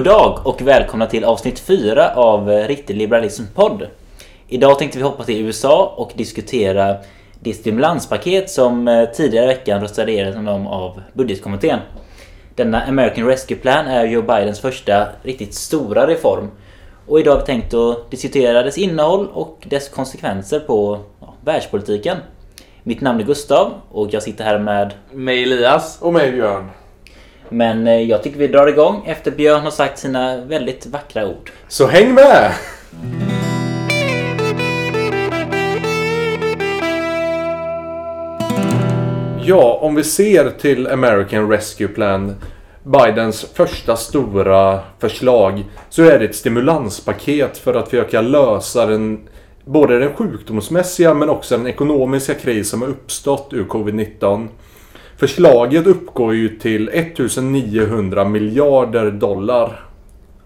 God dag och välkomna till avsnitt 4 av Riktig Liberalism podd. Idag tänkte vi hoppa till USA och diskutera det stimulanspaket som eh, tidigare i veckan röstade igenom av budgetkommittén. Denna American Rescue Plan är Joe Bidens första riktigt stora reform. Och idag har vi tänkt att diskutera dess innehåll och dess konsekvenser på ja, världspolitiken. Mitt namn är Gustav och jag sitter här med Mig Elias. Och mig Björn. Men eh, jag tycker vi drar igång efter Björn har sagt sina väldigt vackra ord. Så häng med! Ja, om vi ser till American Rescue Plan, Bidens första stora förslag, så är det ett stimulanspaket för att försöka lösa den, både den sjukdomsmässiga men också den ekonomiska kris som har uppstått ur covid-19. Förslaget uppgår ju till 1900 miljarder dollar.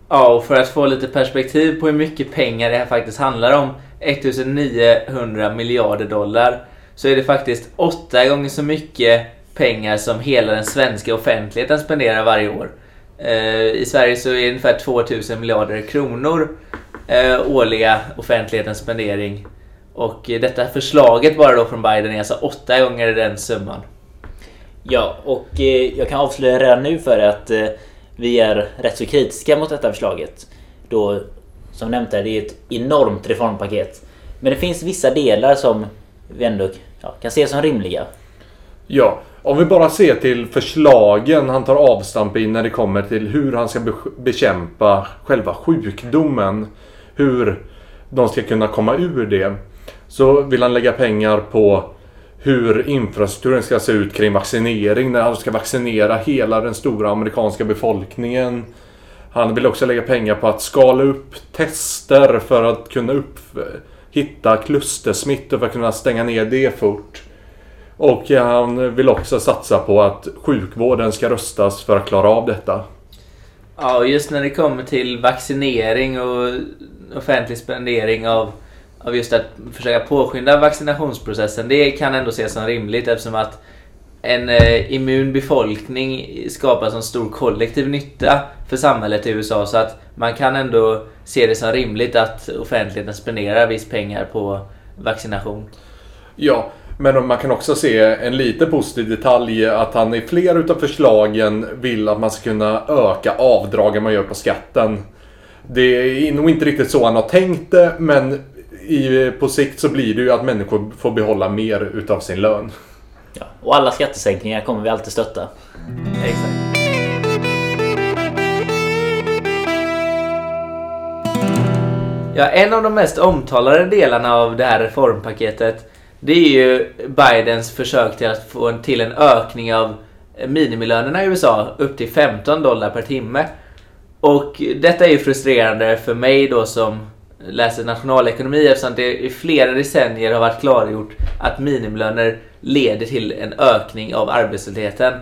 Ja, och för att få lite perspektiv på hur mycket pengar det här faktiskt handlar om, 1900 miljarder dollar, så är det faktiskt åtta gånger så mycket pengar som hela den svenska offentligheten spenderar varje år. Eh, I Sverige så är det ungefär 2000 miljarder kronor eh, årliga offentlighetens spendering. Och eh, detta förslaget bara då från Biden är alltså åtta gånger den summan. Ja, och eh, jag kan avslöja redan nu för att eh, vi är rätt så kritiska mot detta förslaget. Då, som nämnt här, det är ett enormt reformpaket. Men det finns vissa delar som vi ändå ja, kan se som rimliga. Ja, om vi bara ser till förslagen han tar avstamp i när det kommer till hur han ska bekämpa själva sjukdomen. Hur de ska kunna komma ur det. Så vill han lägga pengar på hur infrastrukturen ska se ut kring vaccinering. När han ska vaccinera hela den stora amerikanska befolkningen. Han vill också lägga pengar på att skala upp tester för att kunna upp, hitta klustersmittor för att kunna stänga ner det fort. Och han vill också satsa på att sjukvården ska rustas för att klara av detta. Ja, och just när det kommer till vaccinering och offentlig spendering av, av just att försöka påskynda vaccinationsprocessen. Det kan ändå ses som rimligt eftersom att en eh, immun befolkning skapar så stor kollektiv nytta för samhället i USA så att man kan ändå se det som rimligt att offentligheten spenderar viss pengar på vaccination. Ja, men man kan också se en lite positiv detalj att han i flera utav förslagen vill att man ska kunna öka avdragen man gör på skatten. Det är nog inte riktigt så han har tänkt det, men i, på sikt så blir det ju att människor får behålla mer utav sin lön. Ja, och alla skattesänkningar kommer vi alltid stötta. Exakt. Ja, en av de mest omtalade delarna av det här reformpaketet det är ju Bidens försök till att få en, till en ökning av minimilönerna i USA upp till 15 dollar per timme. Och detta är ju frustrerande för mig då som läser nationalekonomi eftersom det i flera decennier har varit klargjort att minimilöner leder till en ökning av arbetslösheten.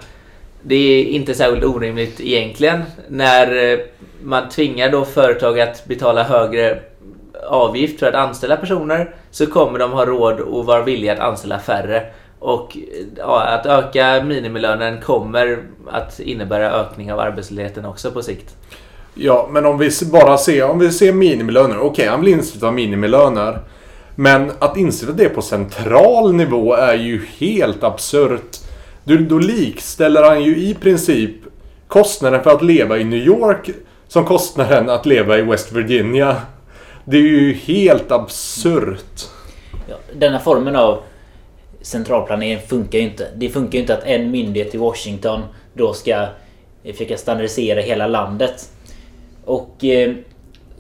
Det är inte särskilt orimligt egentligen när eh, man tvingar då företag att betala högre avgift för att anställa personer så kommer de ha råd och vara villiga att anställa färre. Och eh, ja, att öka minimilönen kommer att innebära ökning av arbetslösheten också på sikt. Ja, men om vi bara ser, om vi ser minimilöner. Okej, okay, han vill instifta minimilöner. Men att instifta det på central nivå är ju helt absurt. Du, då likställer han ju i princip kostnaden för att leva i New York som kostnaden att leva i West Virginia. Det är ju helt absurt. Ja, denna formen av centralplanering funkar ju inte. Det funkar ju inte att en myndighet i Washington då ska försöka standardisera hela landet. Och eh,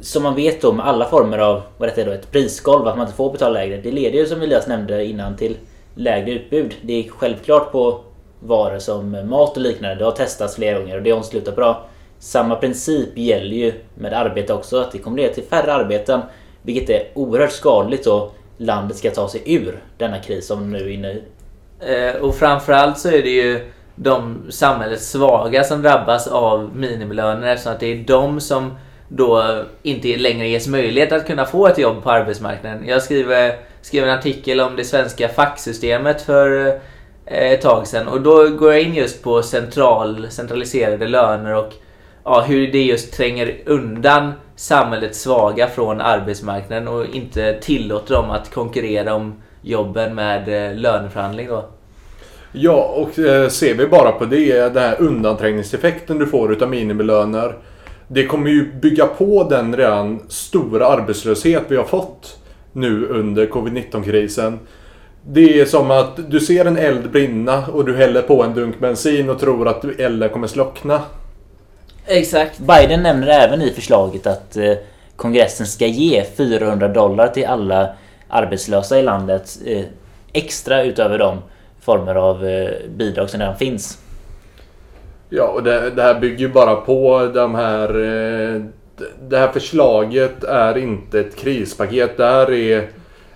som man vet då med alla former av vad detta är då, ett prisgolv, att man inte får betala lägre. Det leder ju som Elias nämnde innan till lägre utbud. Det är självklart på varor som mat och liknande. Det har testats flera gånger och det har bra. Samma princip gäller ju med arbete också. Att det kommer leda till färre arbeten. Vilket är oerhört skadligt då landet ska ta sig ur denna kris som nu är inne i. Eh, och framförallt så är det ju de samhällets svaga som drabbas av minimilöner eftersom att det är de som då inte längre ges möjlighet att kunna få ett jobb på arbetsmarknaden. Jag skriver, skrev en artikel om det svenska facksystemet för eh, ett tag sedan och då går jag in just på central, centraliserade löner och ja, hur det just tränger undan samhällets svaga från arbetsmarknaden och inte tillåter dem att konkurrera om jobben med eh, löneförhandling då. Ja, och eh, ser vi bara på det, den här undanträngningseffekten du får utav minimilöner. Det kommer ju bygga på den redan stora arbetslöshet vi har fått nu under covid-19-krisen. Det är som att du ser en eld brinna och du häller på en dunk bensin och tror att elden kommer slockna. Exakt. Biden nämner även i förslaget att eh, kongressen ska ge 400 dollar till alla arbetslösa i landet eh, extra utöver de former av eh, bidrag som redan finns. Ja, och det, det här bygger ju bara på de här... Eh, det här förslaget är inte ett krispaket. Det här är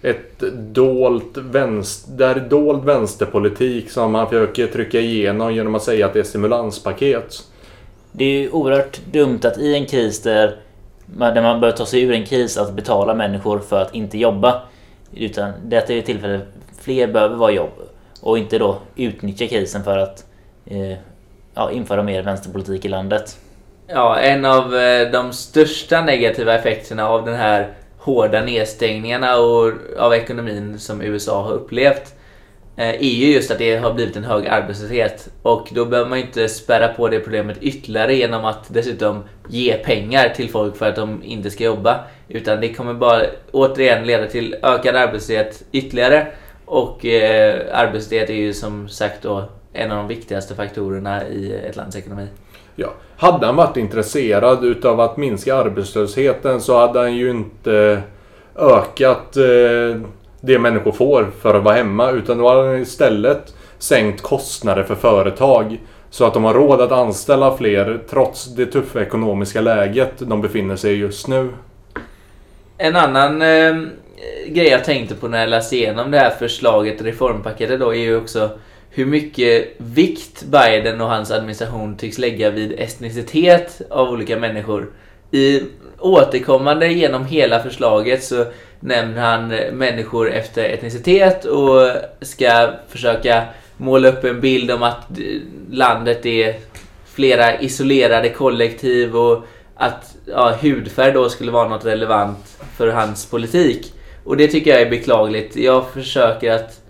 ett dolt vänster, det här är dold vänsterpolitik som man försöker trycka igenom genom att säga att det är stimulanspaket. Det är ju oerhört dumt att i en kris där man, där man bör ta sig ur en kris att betala människor för att inte jobba. Utan detta är ett tillfälle fler behöver vara jobb. Och inte då utnyttja krisen för att eh, ja, införa mer vänsterpolitik i landet. Ja, en av eh, de största negativa effekterna av den här hårda nedstängningarna och av ekonomin som USA har upplevt eh, är ju just att det har blivit en hög arbetslöshet. Och då behöver man inte spärra på det problemet ytterligare genom att dessutom ge pengar till folk för att de inte ska jobba. Utan det kommer bara återigen leda till ökad arbetslöshet ytterligare. Och eh, arbetslöshet är ju som sagt då en av de viktigaste faktorerna i ett lands ekonomi. Ja. Hade han varit intresserad utav att minska arbetslösheten så hade han ju inte ökat eh, det människor får för att vara hemma. Utan då hade han istället sänkt kostnader för företag. Så att de har råd att anställa fler trots det tuffa ekonomiska läget de befinner sig i just nu. En annan eh, Eh, grej jag tänkte på när jag läste igenom det här förslaget, reformpaketet då, är ju också hur mycket vikt Biden och hans administration tycks lägga vid etnicitet av olika människor. I återkommande genom hela förslaget så nämner han människor efter etnicitet och ska försöka måla upp en bild om att landet är flera isolerade kollektiv och att ja, hudfärg då skulle vara något relevant för hans politik. Och det tycker jag är beklagligt. Jag försöker att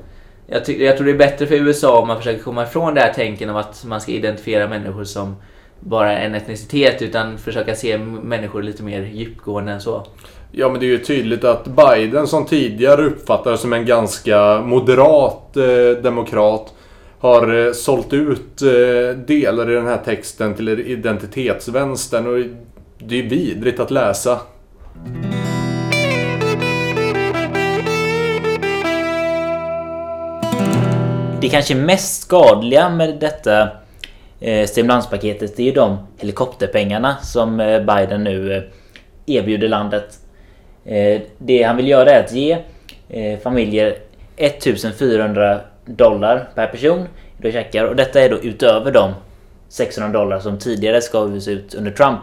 jag, ty- jag tror det är bättre för USA om man försöker komma ifrån det här tänken om att man ska identifiera människor som bara en etnicitet utan försöka se människor lite mer djupgående än så. Ja men det är ju tydligt att Biden som tidigare uppfattades som en ganska moderat eh, demokrat har eh, sålt ut eh, delar i den här texten till identitetsvänstern och det är vidrigt att läsa. Det kanske mest skadliga med detta eh, stimulanspaketet det är ju de helikopterpengarna som eh, Biden nu eh, erbjuder landet. Eh, det han vill göra är att ge eh, familjer 1400 dollar per person i checkar och detta är då utöver de 600 dollar som tidigare skavs ut under Trump.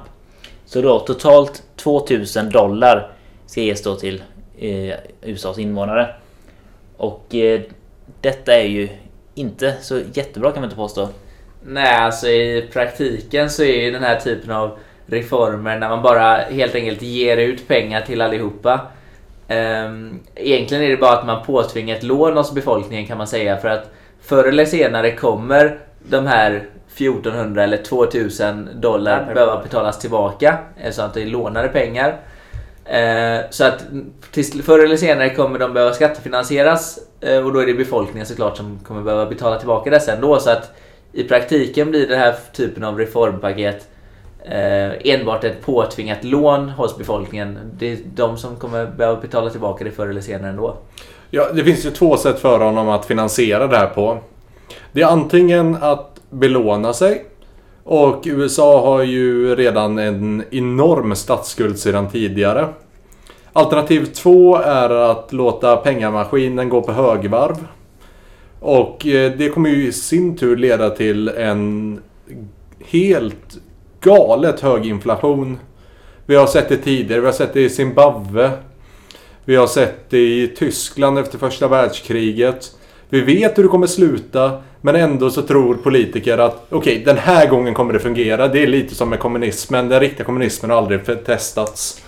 Så då totalt 2000 dollar ska ges då till eh, USAs invånare. Och eh, detta är ju inte så jättebra kan man inte påstå. Nej, alltså i praktiken så är ju den här typen av reformer när man bara helt enkelt ger ut pengar till allihopa. Um, egentligen är det bara att man påtvingar ett lån hos befolkningen kan man säga för att förr eller senare kommer de här 1400 eller 2000 dollar behöva betalas tillbaka. Så att det är lånade pengar. Eh, så att till, förr eller senare kommer de behöva skattefinansieras eh, och då är det befolkningen såklart som kommer behöva betala tillbaka dessa ändå. Så att i praktiken blir den här typen av reformpaket eh, enbart ett påtvingat lån hos befolkningen. Det är de som kommer behöva betala tillbaka det förr eller senare ändå. Ja, det finns ju två sätt för honom att finansiera det här på. Det är antingen att belåna sig. Och USA har ju redan en enorm statsskuld sedan tidigare. Alternativ två är att låta pengamaskinen gå på högvarv. Och eh, det kommer ju i sin tur leda till en helt galet hög inflation. Vi har sett det tidigare, vi har sett det i Zimbabwe. Vi har sett det i Tyskland efter första världskriget. Vi vet hur det kommer sluta. Men ändå så tror politiker att okej, okay, den här gången kommer det fungera. Det är lite som med kommunismen. Den riktiga kommunismen har aldrig testats.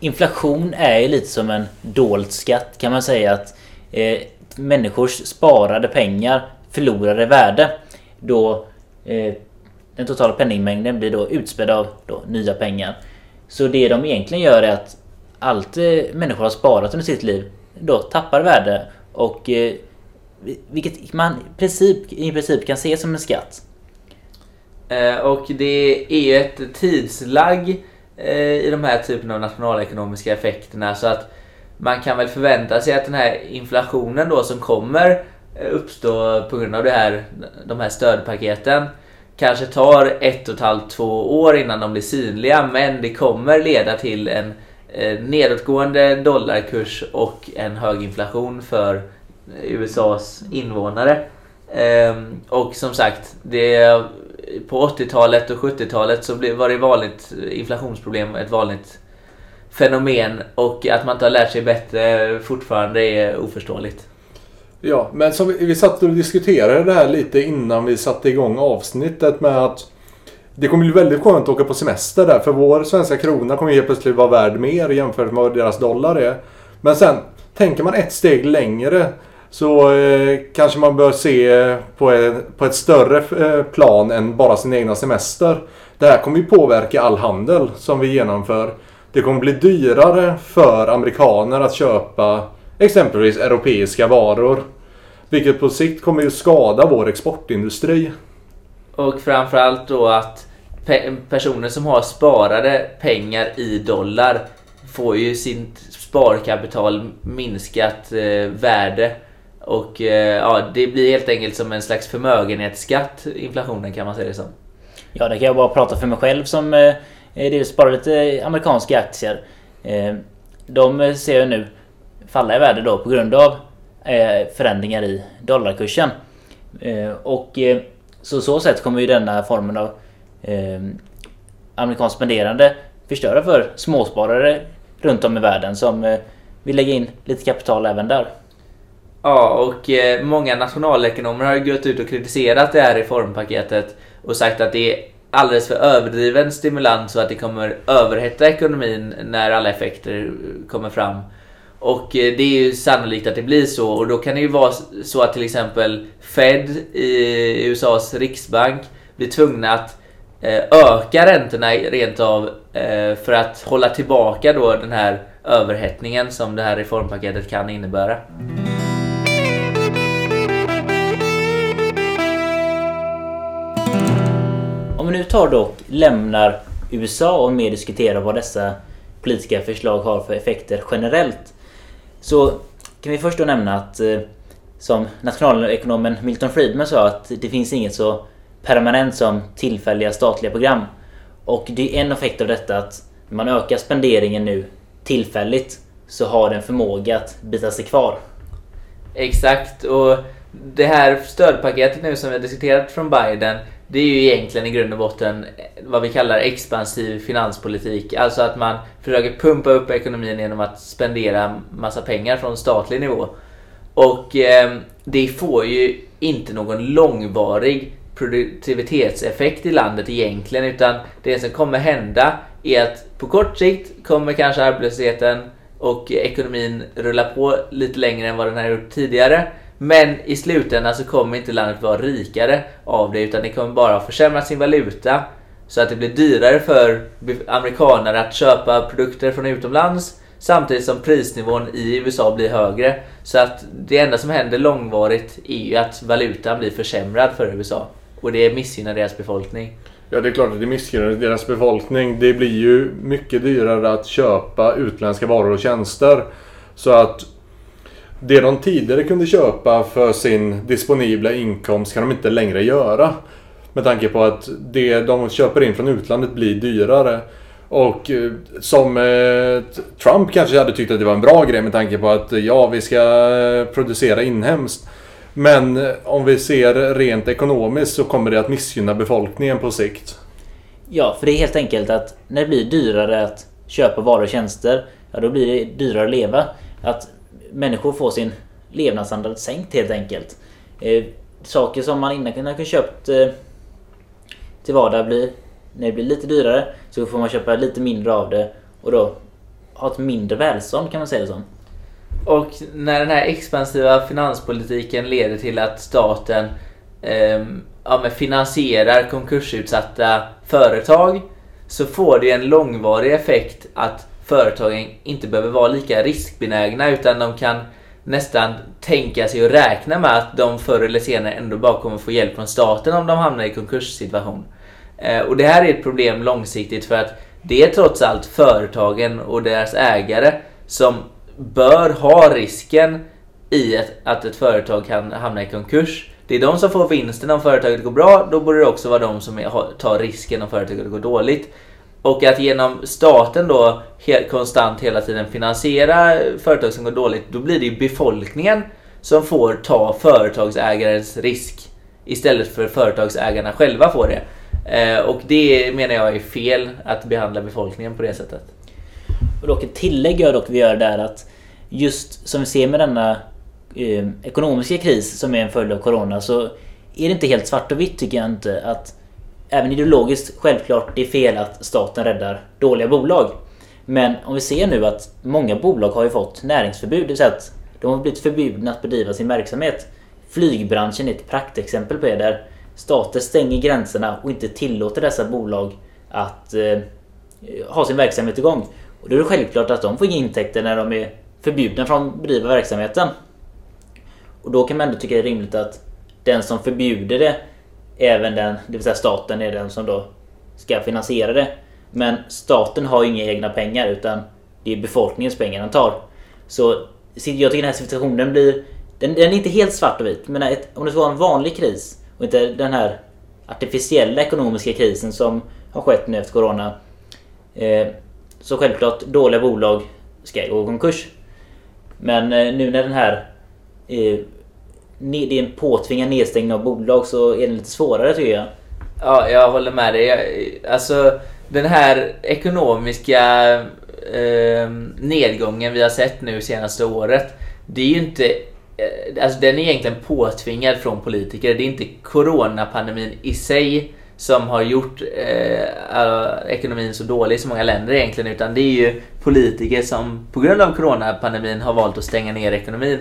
Inflation är ju lite som en dold skatt kan man säga att eh, människors sparade pengar förlorar i värde då eh, den totala penningmängden blir då utspädd av då, nya pengar. Så det de egentligen gör är att allt eh, människor har sparat under sitt liv då tappar värde och eh, vilket man i princip, i princip kan se som en skatt. Eh, och det är ju ett tidslagg eh, i de här typen av nationalekonomiska effekterna så att man kan väl förvänta sig att den här inflationen då som kommer eh, uppstå på grund av det här, de här stödpaketen kanske tar ett och ett halvt, två år innan de blir synliga men det kommer leda till en nedåtgående dollarkurs och en hög inflation för USAs invånare. Ehm, och som sagt, det, på 80-talet och 70-talet så var det vanligt inflationsproblem ett vanligt fenomen och att man inte har lärt sig bättre fortfarande är oförståeligt. Ja, men som vi, vi satt och diskuterade det här lite innan vi satte igång avsnittet med att det kommer bli väldigt skönt att åka på semester där för vår svenska krona kommer helt plötsligt vara värd mer jämfört med vad deras dollar är. Men sen tänker man ett steg längre så eh, kanske man bör se eh, på, en, på ett större eh, plan än bara sin egna semester. Det här kommer ju påverka all handel som vi genomför. Det kommer bli dyrare för amerikaner att köpa exempelvis europeiska varor. Vilket på sikt kommer ju skada vår exportindustri. Och framförallt då att pe personer som har sparade pengar i dollar får ju sitt sparkapital minskat eh, värde och eh, ja, det blir helt enkelt som en slags förmögenhetsskatt, inflationen kan man säga det som. Ja, det kan jag bara prata för mig själv som eh, sparar lite amerikanska aktier. Eh, de eh, ser jag nu falla i värde då på grund av eh, förändringar i dollarkursen. Eh, och eh, så så sätt kommer ju denna formen av eh, amerikanskt spenderande förstöra för småsparare runt om i världen som eh, vill lägga in lite kapital även där. Ja, och eh, många nationalekonomer har gått ut och kritiserat det här reformpaketet och sagt att det är alldeles för överdriven stimulans och att det kommer överhetta ekonomin när alla effekter eh, kommer fram. Och eh, det är ju sannolikt att det blir så och då kan det ju vara så att till exempel Fed i USAs riksbank blir tvungna att eh, öka räntorna rent av för att hålla tillbaka då den här överhettningen som det här reformpaketet kan innebära. Vi nu tar dock lämnar USA och mer diskuterar vad dessa politiska förslag har för effekter generellt. Så kan vi först då nämna att eh, som nationalekonomen Milton Friedman sa att det finns inget så permanent som tillfälliga statliga program. Och det är en effekt av detta att man ökar spenderingen nu tillfälligt så har den förmåga att bita sig kvar. Exakt och det här stödpaketet nu som vi har diskuterat från Biden det är ju egentligen i grund och botten vad vi kallar expansiv finanspolitik. Alltså att man försöker pumpa upp ekonomin genom att spendera massa pengar från statlig nivå. Och eh, det får ju inte någon långvarig produktivitetseffekt i landet egentligen utan det som kommer hända är att på kort sikt kommer kanske arbetslösheten och ekonomin rulla på lite längre än vad den har gjort tidigare. Men i slutändan så kommer inte landet vara rikare av det utan det kommer bara försämra sin valuta så att det blir dyrare för amerikaner att köpa produkter från utomlands samtidigt som prisnivån i USA blir högre. Så att det enda som händer långvarigt är ju att valutan blir försämrad för USA och det missgynnar deras befolkning. Ja, det är klart att det missgynnar deras befolkning. Det blir ju mycket dyrare att köpa utländska varor och tjänster. Så att det de tidigare kunde köpa för sin disponibla inkomst kan de inte längre göra. Med tanke på att det de köper in från utlandet blir dyrare. Och eh, som eh, Trump kanske hade tyckt att det var en bra grej med tanke på att eh, ja, vi ska eh, producera inhemskt. Men om vi ser rent ekonomiskt så kommer det att missgynna befolkningen på sikt. Ja, för det är helt enkelt att när det blir dyrare att köpa varor och tjänster, ja då blir det dyrare att leva. Att människor får sin levnadsstandard sänkt helt enkelt. Eh, saker som man innan kunde ha köpt eh, till vardag blir, när det blir lite dyrare så får man köpa lite mindre av det och då ha ett mindre välstånd kan man säga det som. Och när den här expansiva finanspolitiken leder till att staten eh, ja, men finansierar konkursutsatta företag så får det en långvarig effekt att företagen inte behöver vara lika riskbenägna utan de kan nästan tänka sig och räkna med att de förr eller senare ändå bara kommer få hjälp från staten om de hamnar i konkurssituation. Eh, och det här är ett problem långsiktigt för att det är trots allt företagen och deras ägare som bör ha risken i ett, att ett företag kan hamna i konkurs. Det är de som får vinsten om företaget går bra, då borde det också vara de som tar risken om företaget går dåligt. Och att genom staten då helt konstant hela tiden finansiera företag som går dåligt, då blir det ju befolkningen som får ta företagsägarens risk istället för företagsägarna själva får det. Eh, och det menar jag är fel att behandla befolkningen på det sättet. Och dock ett tillägg jag dock vill göra där att just som vi ser med denna eh, ekonomiska kris som är en följd av Corona så är det inte helt svart och vitt tycker jag inte att även ideologiskt självklart det är fel att staten räddar dåliga bolag. Men om vi ser nu att många bolag har ju fått näringsförbud, det vill säga att de har blivit förbjudna att bedriva sin verksamhet. Flygbranschen är ett praktexempel på det där stater stänger gränserna och inte tillåter dessa bolag att eh, ha sin verksamhet igång. Och då är det självklart att de får inga intäkter när de är förbjudna från att bedriva verksamheten. Och då kan man ändå tycka det är rimligt att den som förbjuder det, även den, det vill säga staten, är den som då ska finansiera det. Men staten har ju inga egna pengar utan det är befolkningens pengar den tar. Så jag tycker den här situationen blir... Den, den är inte helt svart och vit, men ett, om det ska vara en vanlig kris och inte den här artificiella ekonomiska krisen som har skett nu efter Corona. Eh, så självklart, dåliga bolag ska gå i konkurs. Men eh, nu när den här eh, det är en påtvingad nedstängning av bolag så är det lite svårare tycker jag. Ja, jag håller med dig. Alltså den här ekonomiska eh, nedgången vi har sett nu senaste året. Det är ju inte eh, Alltså den är egentligen påtvingad från politiker. Det är inte coronapandemin i sig som har gjort eh, ekonomin så dålig i så många länder egentligen. Utan det är ju politiker som på grund av coronapandemin har valt att stänga ner ekonomin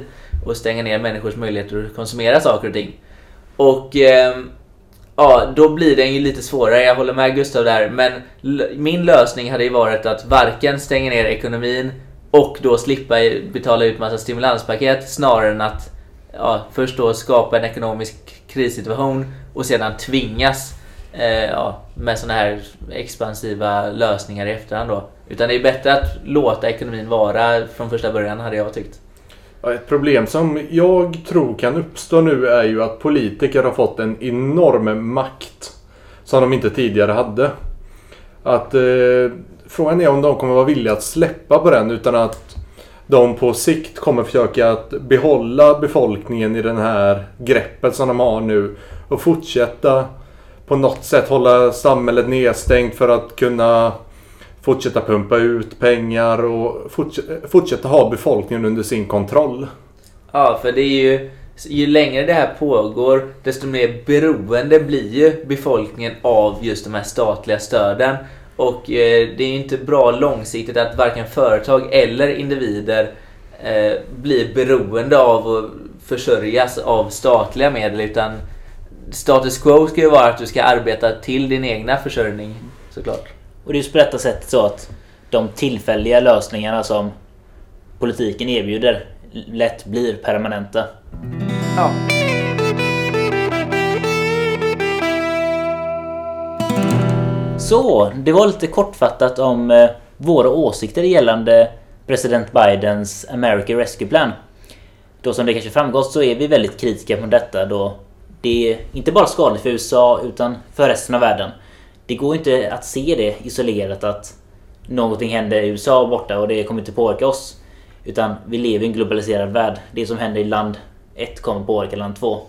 och stänga ner människors möjligheter att konsumera saker och ting. Och eh, ja, då blir den ju lite svårare. Jag håller med Gustav där. Men min lösning hade ju varit att varken stänga ner ekonomin och då slippa betala ut massa stimulanspaket snarare än att ja, först då skapa en ekonomisk krissituation och sedan tvingas eh, ja, med sådana här expansiva lösningar i efterhand då. Utan det är bättre att låta ekonomin vara från första början hade jag tyckt. Ett problem som jag tror kan uppstå nu är ju att politiker har fått en enorm makt som de inte tidigare hade. Att eh, Frågan är om de kommer vara villiga att släppa på den utan att de på sikt kommer försöka att behålla befolkningen i den här greppet som de har nu och fortsätta på något sätt hålla samhället nedstängt för att kunna fortsätta pumpa ut pengar och fortsätta ha befolkningen under sin kontroll. Ja, för det är ju ju längre det här pågår desto mer beroende blir ju befolkningen av just de här statliga stöden. Och eh, det är ju inte bra långsiktigt att varken företag eller individer eh, blir beroende av att försörjas av statliga medel utan status quo ska ju vara att du ska arbeta till din egna försörjning såklart. Och det är just på detta sättet så att de tillfälliga lösningarna som politiken erbjuder lätt blir permanenta. Ja. Så, det var lite kortfattat om eh, våra åsikter gällande president Bidens America Rescue Plan. Då som det kanske framgått så är vi väldigt kritiska mot detta då det är inte bara skadligt för USA utan för resten av världen. Det går inte att se det isolerat att någonting händer i USA borta och det kommer inte påverka oss. Utan vi lever i en globaliserad värld. Det som händer i land 1 kommer påverka land 2.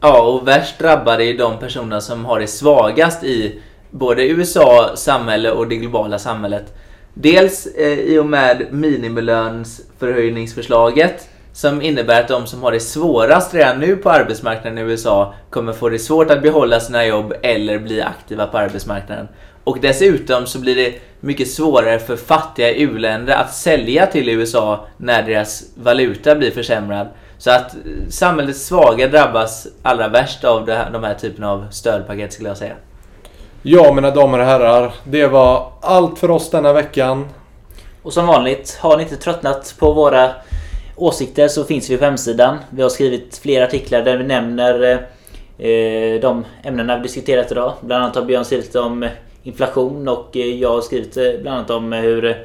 Ja, och värst drabbade är de personer som har det svagast i både USA samhälle och det globala samhället. Dels eh, i och med minimilönsförhöjningsförslaget som innebär att de som har det svårast redan nu på arbetsmarknaden i USA kommer få det svårt att behålla sina jobb eller bli aktiva på arbetsmarknaden. Och dessutom så blir det mycket svårare för fattiga u-länder att sälja till USA när deras valuta blir försämrad. Så att samhällets svaga drabbas allra värst av de här typen av stödpaket skulle jag säga. Ja, mina damer och herrar. Det var allt för oss denna veckan. Och som vanligt, har ni inte tröttnat på våra åsikter så finns vi på hemsidan. Vi har skrivit flera artiklar där vi nämner eh, de ämnena vi diskuterat idag. Bland annat har Björn skrivit om inflation och eh, jag har skrivit eh, bland annat om hur eh,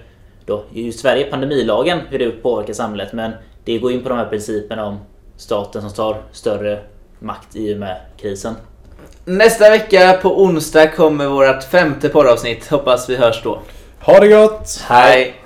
då, i Sverige pandemilagen, hur det påverkar samhället. Men det går in på de här principerna om staten som tar större makt i och med krisen. Nästa vecka på onsdag kommer vårt femte poddavsnitt. Hoppas vi hörs då. Ha det gott! Hej!